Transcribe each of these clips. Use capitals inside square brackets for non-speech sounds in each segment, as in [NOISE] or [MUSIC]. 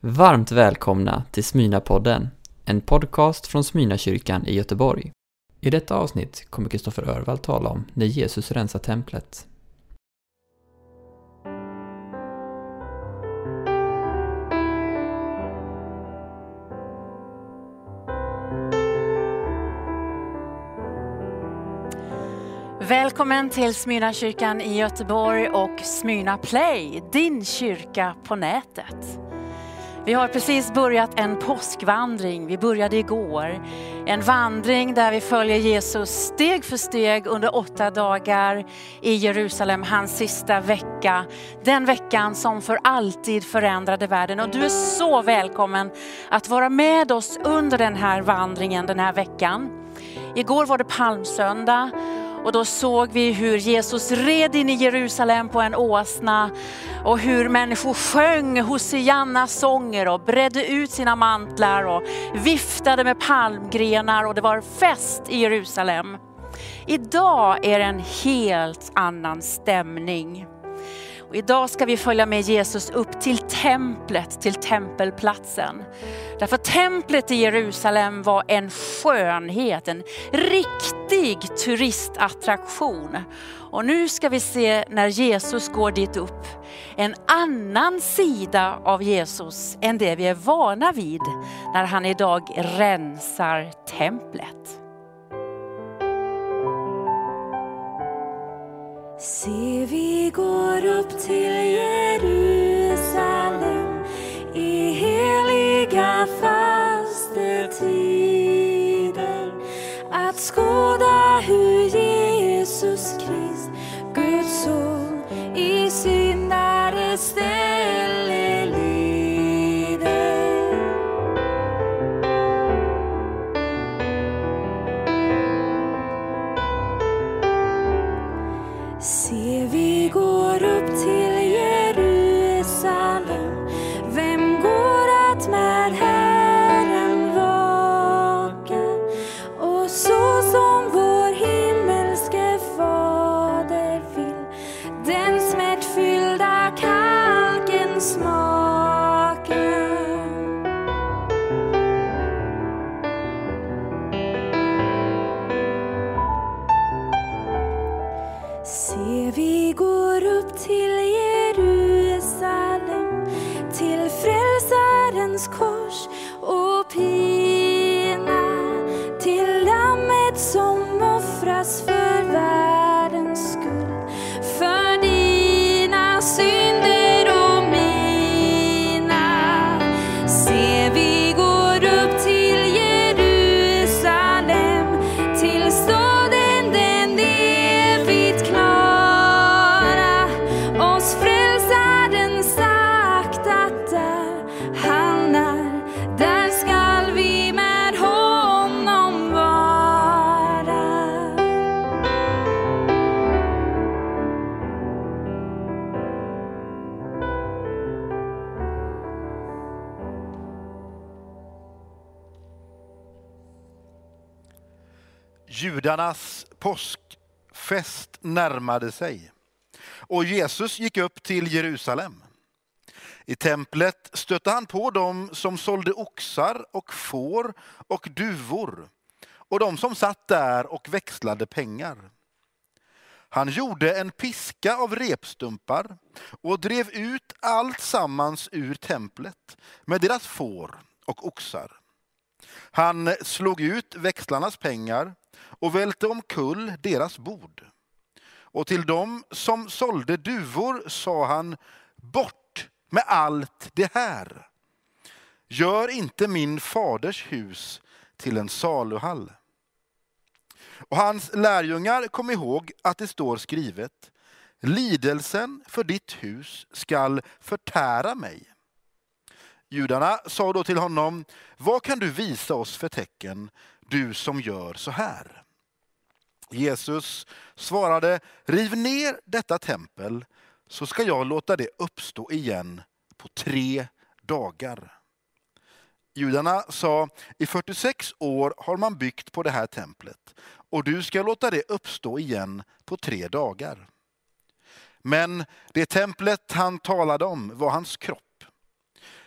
Varmt välkomna till Smyna-podden, en podcast från Smyna-kyrkan i Göteborg. I detta avsnitt kommer Kristoffer Örvall tala om när Jesus rensar templet. Välkommen till Smyrna kyrkan i Göteborg och Smyrna Play, din kyrka på nätet. Vi har precis börjat en påskvandring, vi började igår. En vandring där vi följer Jesus steg för steg under åtta dagar i Jerusalem, hans sista vecka. Den veckan som för alltid förändrade världen. Och du är så välkommen att vara med oss under den här vandringen den här veckan. Igår var det palmsöndag och då såg vi hur Jesus red in i Jerusalem på en åsna och hur människor sjöng Hosianna-sånger och bredde ut sina mantlar och viftade med palmgrenar och det var fest i Jerusalem. Idag är det en helt annan stämning. Och idag ska vi följa med Jesus upp till templet, till tempelplatsen. Därför templet i Jerusalem var en skönhet, en riktig turistattraktion. Och nu ska vi se när Jesus går dit upp, en annan sida av Jesus än det vi är vana vid när han idag rensar templet. Ser vi går upp till Jerusalem i heliga fastetider. Att skåda hur Jesus Krist, Guds son, i syndares ställe. Judarnas påskfest närmade sig och Jesus gick upp till Jerusalem. I templet stötte han på dem som sålde oxar och får och duvor och de som satt där och växlade pengar. Han gjorde en piska av repstumpar och drev ut allt sammans ur templet med deras får och oxar. Han slog ut växlarnas pengar och välte omkull deras bord. Och till dem som sålde duvor sa han, bort med allt det här. Gör inte min faders hus till en saluhall. Och hans lärjungar kom ihåg att det står skrivet, lidelsen för ditt hus skall förtära mig. Judarna sa då till honom, vad kan du visa oss för tecken, du som gör så här? Jesus svarade, riv ner detta tempel så ska jag låta det uppstå igen på tre dagar. Judarna sa, i 46 år har man byggt på det här templet och du ska låta det uppstå igen på tre dagar. Men det templet han talade om var hans kropp.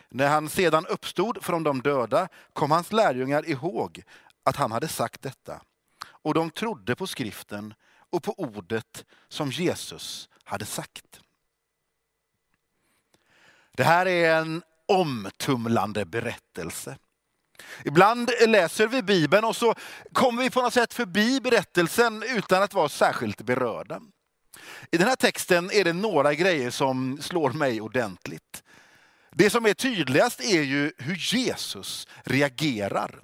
När han sedan uppstod från de döda kom hans lärjungar ihåg att han hade sagt detta. Och de trodde på skriften och på ordet som Jesus hade sagt. Det här är en omtumlande berättelse. Ibland läser vi Bibeln och så kommer vi på något sätt förbi berättelsen utan att vara särskilt berörda. I den här texten är det några grejer som slår mig ordentligt. Det som är tydligast är ju hur Jesus reagerar.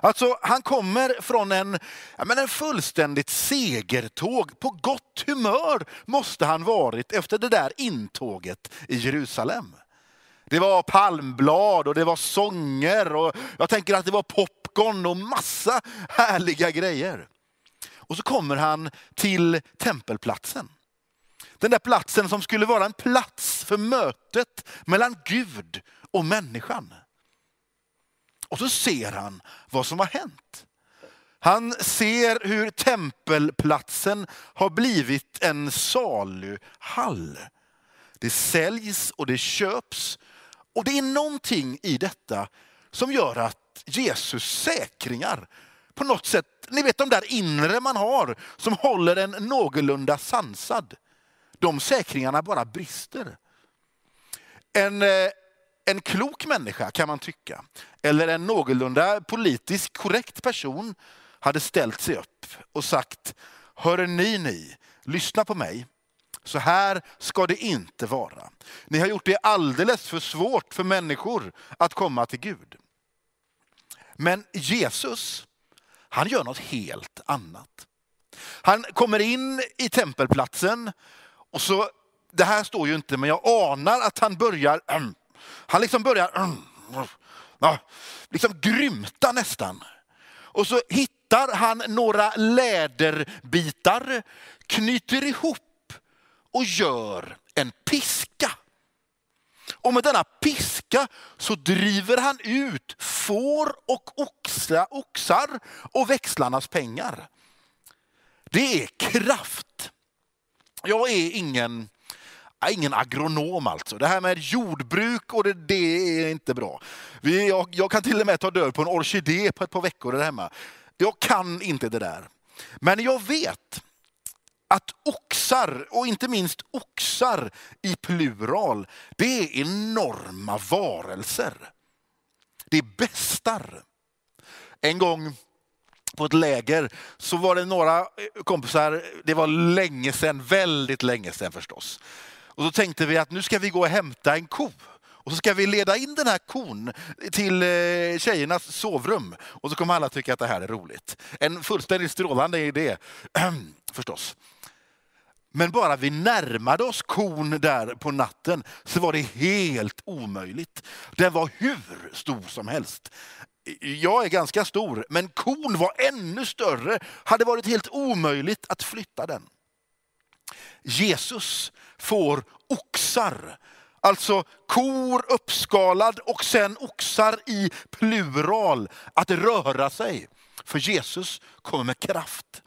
Alltså, han kommer från en, ja, men en fullständigt segertåg. På gott humör måste han varit efter det där intåget i Jerusalem. Det var palmblad och det var sånger och jag tänker att det var popcorn och massa härliga grejer. Och så kommer han till tempelplatsen. Den där platsen som skulle vara en plats för mötet mellan Gud och människan. Och så ser han vad som har hänt. Han ser hur tempelplatsen har blivit en saluhall. Det säljs och det köps. Och det är någonting i detta som gör att Jesus säkringar på något sätt, ni vet de där inre man har som håller en någorlunda sansad. De säkringarna bara brister. En, eh, en klok människa kan man tycka, eller en någorlunda politiskt korrekt person hade ställt sig upp och sagt, hör ni ni, lyssna på mig. Så här ska det inte vara. Ni har gjort det alldeles för svårt för människor att komma till Gud. Men Jesus, han gör något helt annat. Han kommer in i tempelplatsen och så, det här står ju inte, men jag anar att han börjar, [CLEARS THROAT] han liksom börjar liksom grymta nästan. Och så hittar han några läderbitar, knyter ihop och gör en piska. Och med denna piska så driver han ut får och oxa, oxar och växlarnas pengar. Det är kraft. Jag är ingen, ingen agronom alltså. Det här med jordbruk och det, det är inte bra. Vi, jag, jag, kan till och med ta död på en orkidé på ett par veckor där hemma. Jag kan inte det där. Men jag vet att oxar, och inte minst oxar i plural, det är enorma varelser. Det är bestar. En gång på ett läger så var det några kompisar, det var länge sedan, väldigt länge sedan förstås. Och då tänkte vi att nu ska vi gå och hämta en ko. Och så ska vi leda in den här kon till eh, tjejernas sovrum. Och så kommer alla tycka att det här är roligt. En fullständigt strålande idé, [CLEARS THROAT] förstås. Men bara vi närmade oss kon där på natten så var det helt omöjligt. Den var hur stor som helst. Jag är ganska stor, men kon var ännu större. hade varit helt omöjligt att flytta den. Jesus får oxar, alltså kor uppskalad och sen oxar i plural, att röra sig. För Jesus kommer med kraft.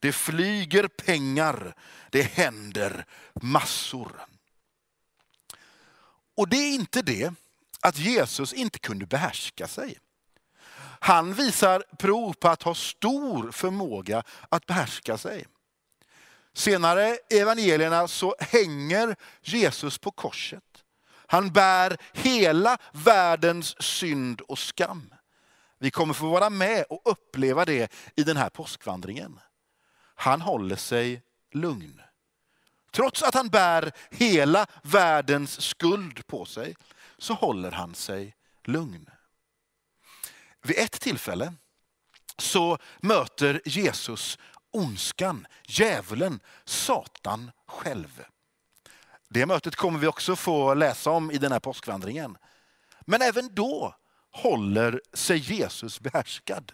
Det flyger pengar, det händer massor. Och det är inte det att Jesus inte kunde behärska sig. Han visar prov på att ha stor förmåga att behärska sig. Senare i evangelierna så hänger Jesus på korset. Han bär hela världens synd och skam. Vi kommer få vara med och uppleva det i den här påskvandringen han håller sig lugn. Trots att han bär hela världens skuld på sig så håller han sig lugn. Vid ett tillfälle så möter Jesus ondskan, djävulen, Satan själv. Det mötet kommer vi också få läsa om i den här påskvandringen. Men även då håller sig Jesus behärskad.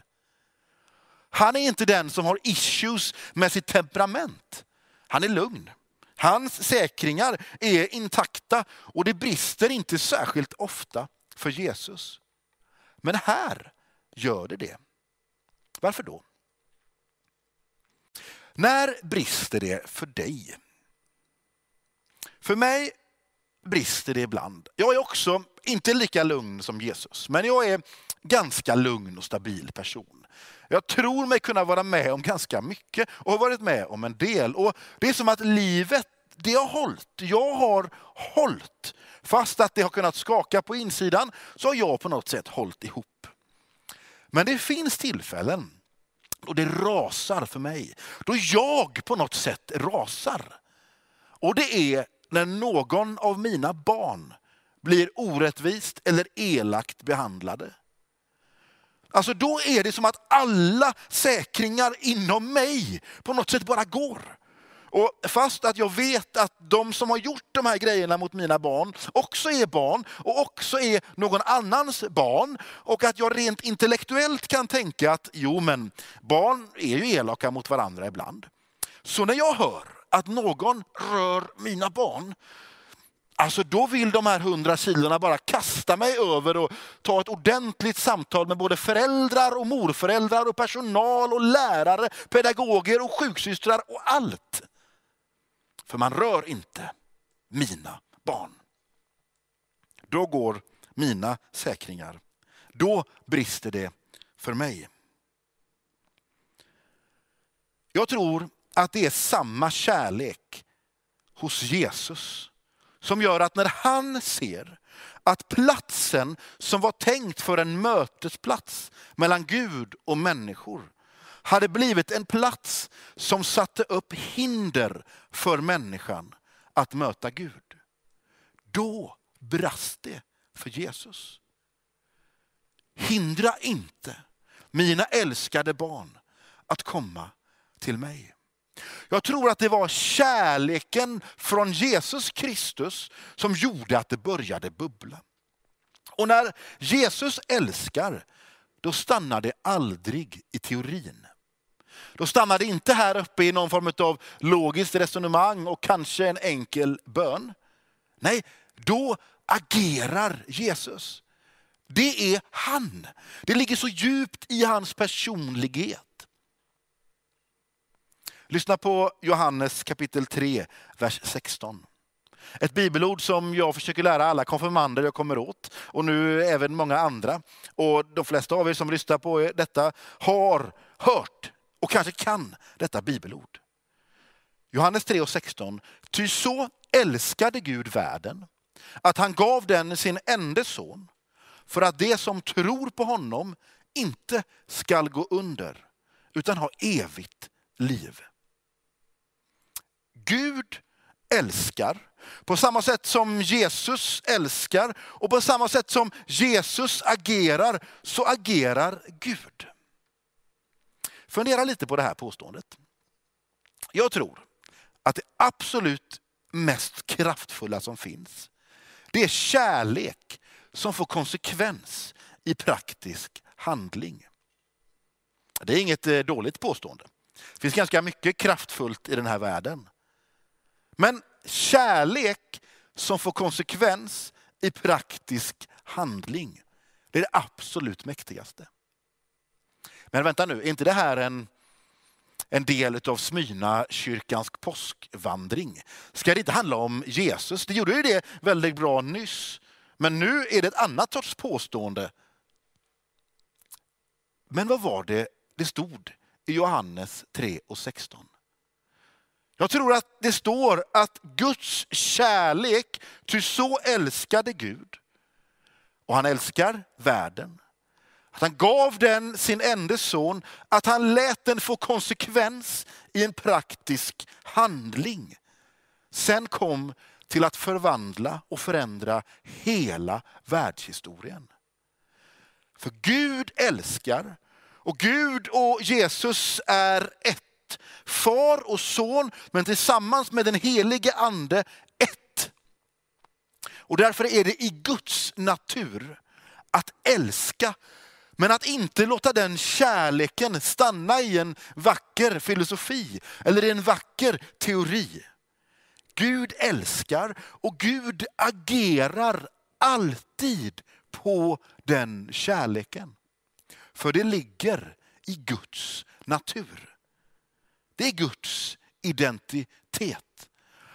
Han är inte den som har issues med sitt temperament. Han är lugn. Hans säkringar är intakta och det brister inte särskilt ofta för Jesus. Men här gör det det. Varför då? När brister det för dig? För mig brister det ibland. Jag är också inte lika lugn som Jesus, men jag är ganska lugn och stabil person. Jag tror mig kunna vara med om ganska mycket och har varit med om en del. Och Det är som att livet, det har hållit. Jag har hållit. Fast att det har kunnat skaka på insidan så har jag på något sätt hållit ihop. Men det finns tillfällen och det rasar för mig. Då jag på något sätt rasar. Och det är när någon av mina barn blir orättvist eller elakt behandlade. Alltså då är det som att alla säkringar inom mig på något sätt bara går. Och fast att jag vet att de som har gjort de här grejerna mot mina barn också är barn och också är någon annans barn. Och att jag rent intellektuellt kan tänka att jo men barn är ju elaka mot varandra ibland. Så när jag hör att någon rör mina barn, Alltså då vill de här hundra kilorna bara kasta mig över och ta ett ordentligt samtal med både föräldrar och morföräldrar och personal och lärare, pedagoger och sjuksystrar och allt. För man rör inte mina barn. Då går mina säkringar. Då brister det för mig. Jag tror att det är samma kärlek hos Jesus som gör att när han ser att platsen som var tänkt för en mötesplats mellan Gud och människor hade blivit en plats som satte upp hinder för människan att möta Gud. Då brast det för Jesus. Hindra inte mina älskade barn att komma till mig. Jag tror att det var kärleken från Jesus Kristus som gjorde att det började bubbla. Och när Jesus älskar, då stannar det aldrig i teorin. Då stannar det inte här uppe i någon form av logiskt resonemang och kanske en enkel bön. Nej, då agerar Jesus. Det är han. Det ligger så djupt i hans personlighet. Lyssna på Johannes kapitel 3, vers 16. Ett bibelord som jag försöker lära alla konfirmander jag kommer åt och nu även många andra. Och De flesta av er som lyssnar på detta har hört och kanske kan detta bibelord. Johannes 3 och 16. Ty så älskade Gud världen att han gav den sin enda son för att det som tror på honom inte skall gå under utan ha evigt liv. Gud älskar på samma sätt som Jesus älskar och på samma sätt som Jesus agerar så agerar Gud. Fundera lite på det här påståendet. Jag tror att det absolut mest kraftfulla som finns, det är kärlek som får konsekvens i praktisk handling. Det är inget eh, dåligt påstående. Det finns ganska mycket kraftfullt i den här världen. Men kärlek som får konsekvens i praktisk handling, det är det absolut mäktigaste. Men vänta nu, är inte det här en, en del av Smyna kyrkans påskvandring? Ska det inte handla om Jesus? Det gjorde ju det väldigt bra nyss. Men nu är det ett annat sorts påstående. Men vad var det det stod i Johannes 3 och 16? Jag tror att det står att Guds kärlek, ty så älskade Gud, och han älskar världen, att han gav den sin enda son, att han lät den få konsekvens i en praktisk handling. Sen kom till att förvandla och förändra hela världshistorien. För Gud älskar och Gud och Jesus är ett. Far och son, men tillsammans med den helige ande ett. Och därför är det i Guds natur att älska men att inte låta den kärleken stanna i en vacker filosofi eller i en vacker teori. Gud älskar och Gud agerar alltid på den kärleken. För det ligger i Guds natur. Det är Guds identitet.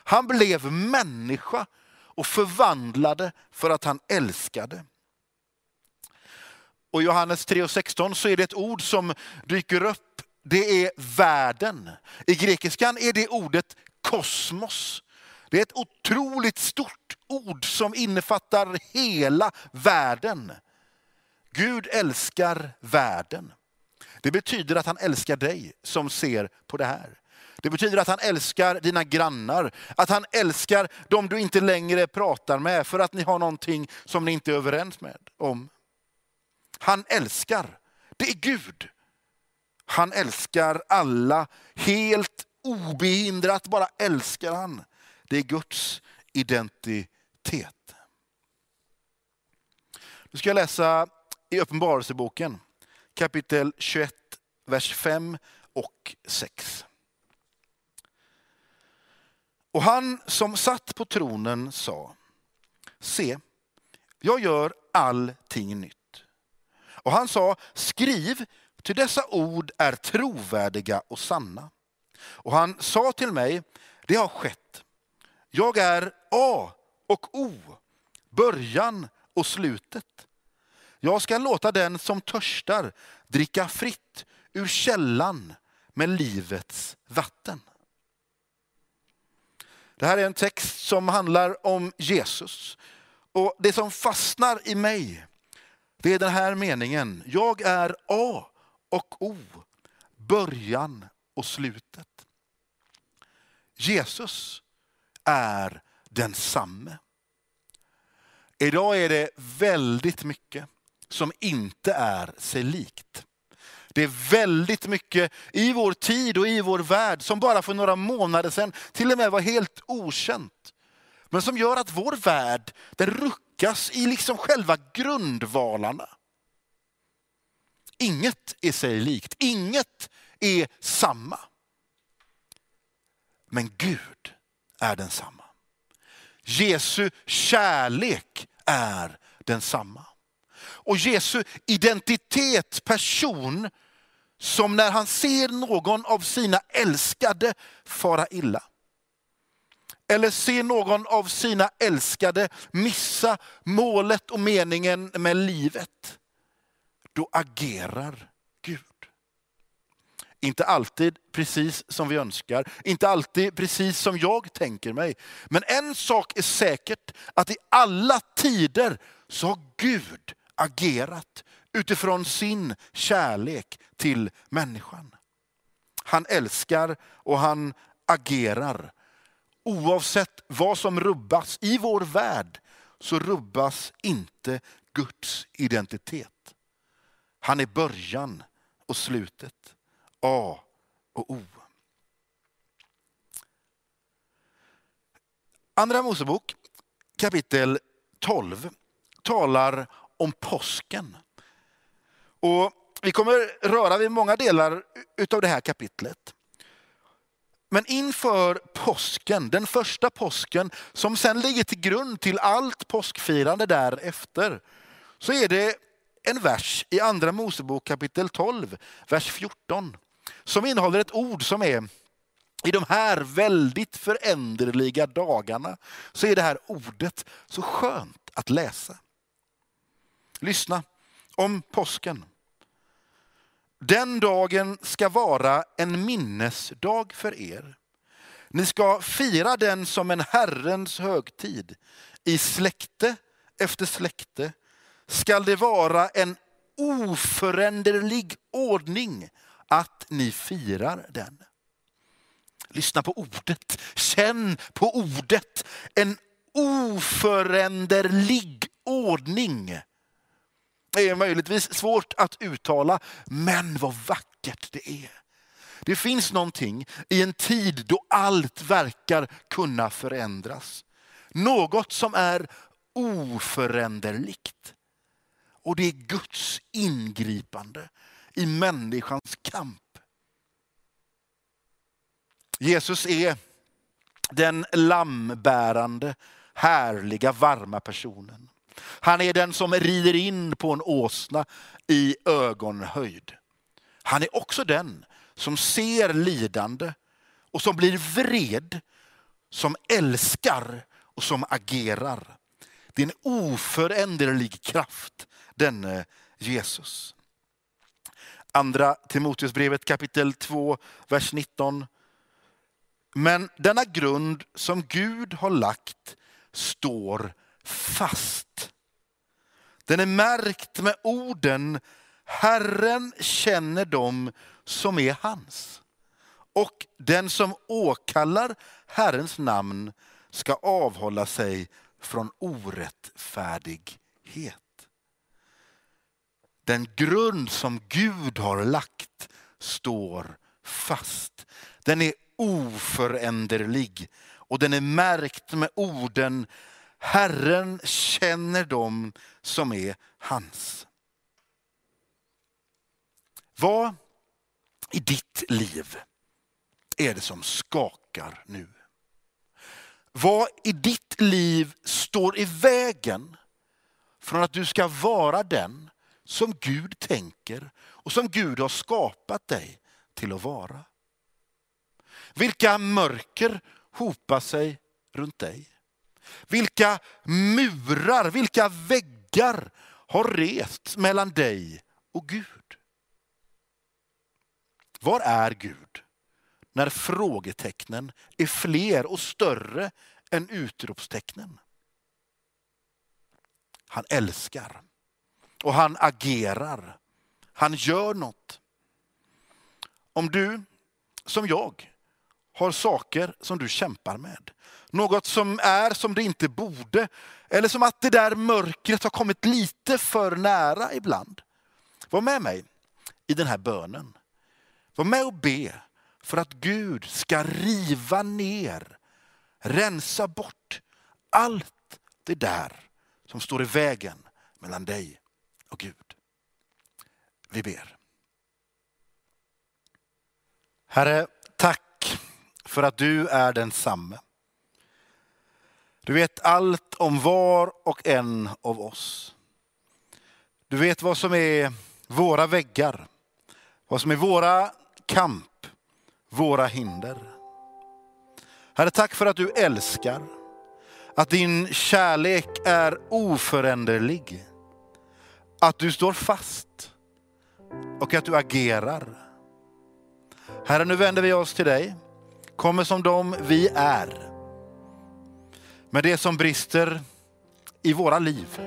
Han blev människa och förvandlade för att han älskade. Och i Johannes 3.16 så är det ett ord som dyker upp. Det är världen. I grekiskan är det ordet kosmos. Det är ett otroligt stort ord som innefattar hela världen. Gud älskar världen. Det betyder att han älskar dig som ser på det här. Det betyder att han älskar dina grannar, att han älskar dem du inte längre pratar med för att ni har någonting som ni inte är överens med om. Han älskar, det är Gud. Han älskar alla, helt obehindrat bara älskar han. Det är Guds identitet. Nu ska jag läsa i Uppenbarelseboken kapitel 21, vers 5 och 6. Och han som satt på tronen sa, se, jag gör allting nytt. Och han sa, skriv, till dessa ord är trovärdiga och sanna. Och han sa till mig, det har skett. Jag är A och O, början och slutet. Jag ska låta den som törstar dricka fritt ur källan med livets vatten. Det här är en text som handlar om Jesus. Och Det som fastnar i mig, det är den här meningen. Jag är A och O, början och slutet. Jesus är densamme. Idag är det väldigt mycket som inte är sig likt. Det är väldigt mycket i vår tid och i vår värld som bara för några månader sedan till och med var helt okänt. Men som gör att vår värld den lyckas i liksom själva grundvalarna. Inget är sig likt, inget är samma. Men Gud är densamma. Jesu kärlek är densamma. Och Jesu identitet, person, som när han ser någon av sina älskade fara illa. Eller se någon av sina älskade missa målet och meningen med livet. Då agerar Gud. Inte alltid precis som vi önskar, inte alltid precis som jag tänker mig. Men en sak är säkert, att i alla tider så har Gud agerat utifrån sin kärlek till människan. Han älskar och han agerar. Oavsett vad som rubbas i vår värld så rubbas inte Guds identitet. Han är början och slutet. A och O. Andra Mosebok kapitel 12 talar om påsken. Och vi kommer röra vid många delar av det här kapitlet. Men inför påsken, den första påsken som sen ligger till grund till allt påskfirande därefter, så är det en vers i andra Mosebok kapitel 12, vers 14, som innehåller ett ord som är i de här väldigt föränderliga dagarna så är det här ordet så skönt att läsa. Lyssna om påsken. Den dagen ska vara en minnesdag för er. Ni ska fira den som en Herrens högtid. I släkte efter släkte skall det vara en oföränderlig ordning att ni firar den. Lyssna på ordet, känn på ordet. En oföränderlig ordning. Det är möjligtvis svårt att uttala, men vad vackert det är. Det finns någonting i en tid då allt verkar kunna förändras. Något som är oföränderligt. Och det är Guds ingripande i människans kamp. Jesus är den lammbärande, härliga, varma personen. Han är den som rider in på en åsna i ögonhöjd. Han är också den som ser lidande och som blir vred, som älskar och som agerar. Det är en oföränderlig kraft, denne Jesus. Andra Timoteusbrevet kapitel 2, vers 19. Men denna grund som Gud har lagt står fast. Den är märkt med orden Herren känner dem som är hans. Och den som åkallar Herrens namn ska avhålla sig från orättfärdighet. Den grund som Gud har lagt står fast. Den är oföränderlig och den är märkt med orden Herren känner dem som är hans. Vad i ditt liv är det som skakar nu? Vad i ditt liv står i vägen från att du ska vara den som Gud tänker och som Gud har skapat dig till att vara? Vilka mörker hopar sig runt dig? Vilka murar, vilka väggar har rests mellan dig och Gud? Var är Gud när frågetecknen är fler och större än utropstecknen? Han älskar och han agerar. Han gör något. Om du, som jag, har saker som du kämpar med. Något som är som det inte borde. Eller som att det där mörkret har kommit lite för nära ibland. Var med mig i den här bönen. Var med och be för att Gud ska riva ner, rensa bort allt det där som står i vägen mellan dig och Gud. Vi ber. Herre, för att du är densamme. Du vet allt om var och en av oss. Du vet vad som är våra väggar, vad som är våra kamp, våra hinder. Herre, tack för att du älskar, att din kärlek är oföränderlig, att du står fast och att du agerar. Herre, nu vänder vi oss till dig, kommer som de vi är, med det som brister i våra liv.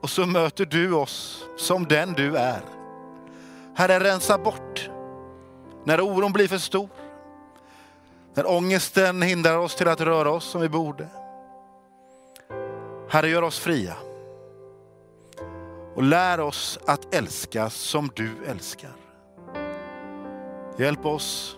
Och så möter du oss som den du är. Herre, rensa bort när oron blir för stor. När ångesten hindrar oss till att röra oss som vi borde. Herre, gör oss fria. Och lär oss att älska som du älskar. Hjälp oss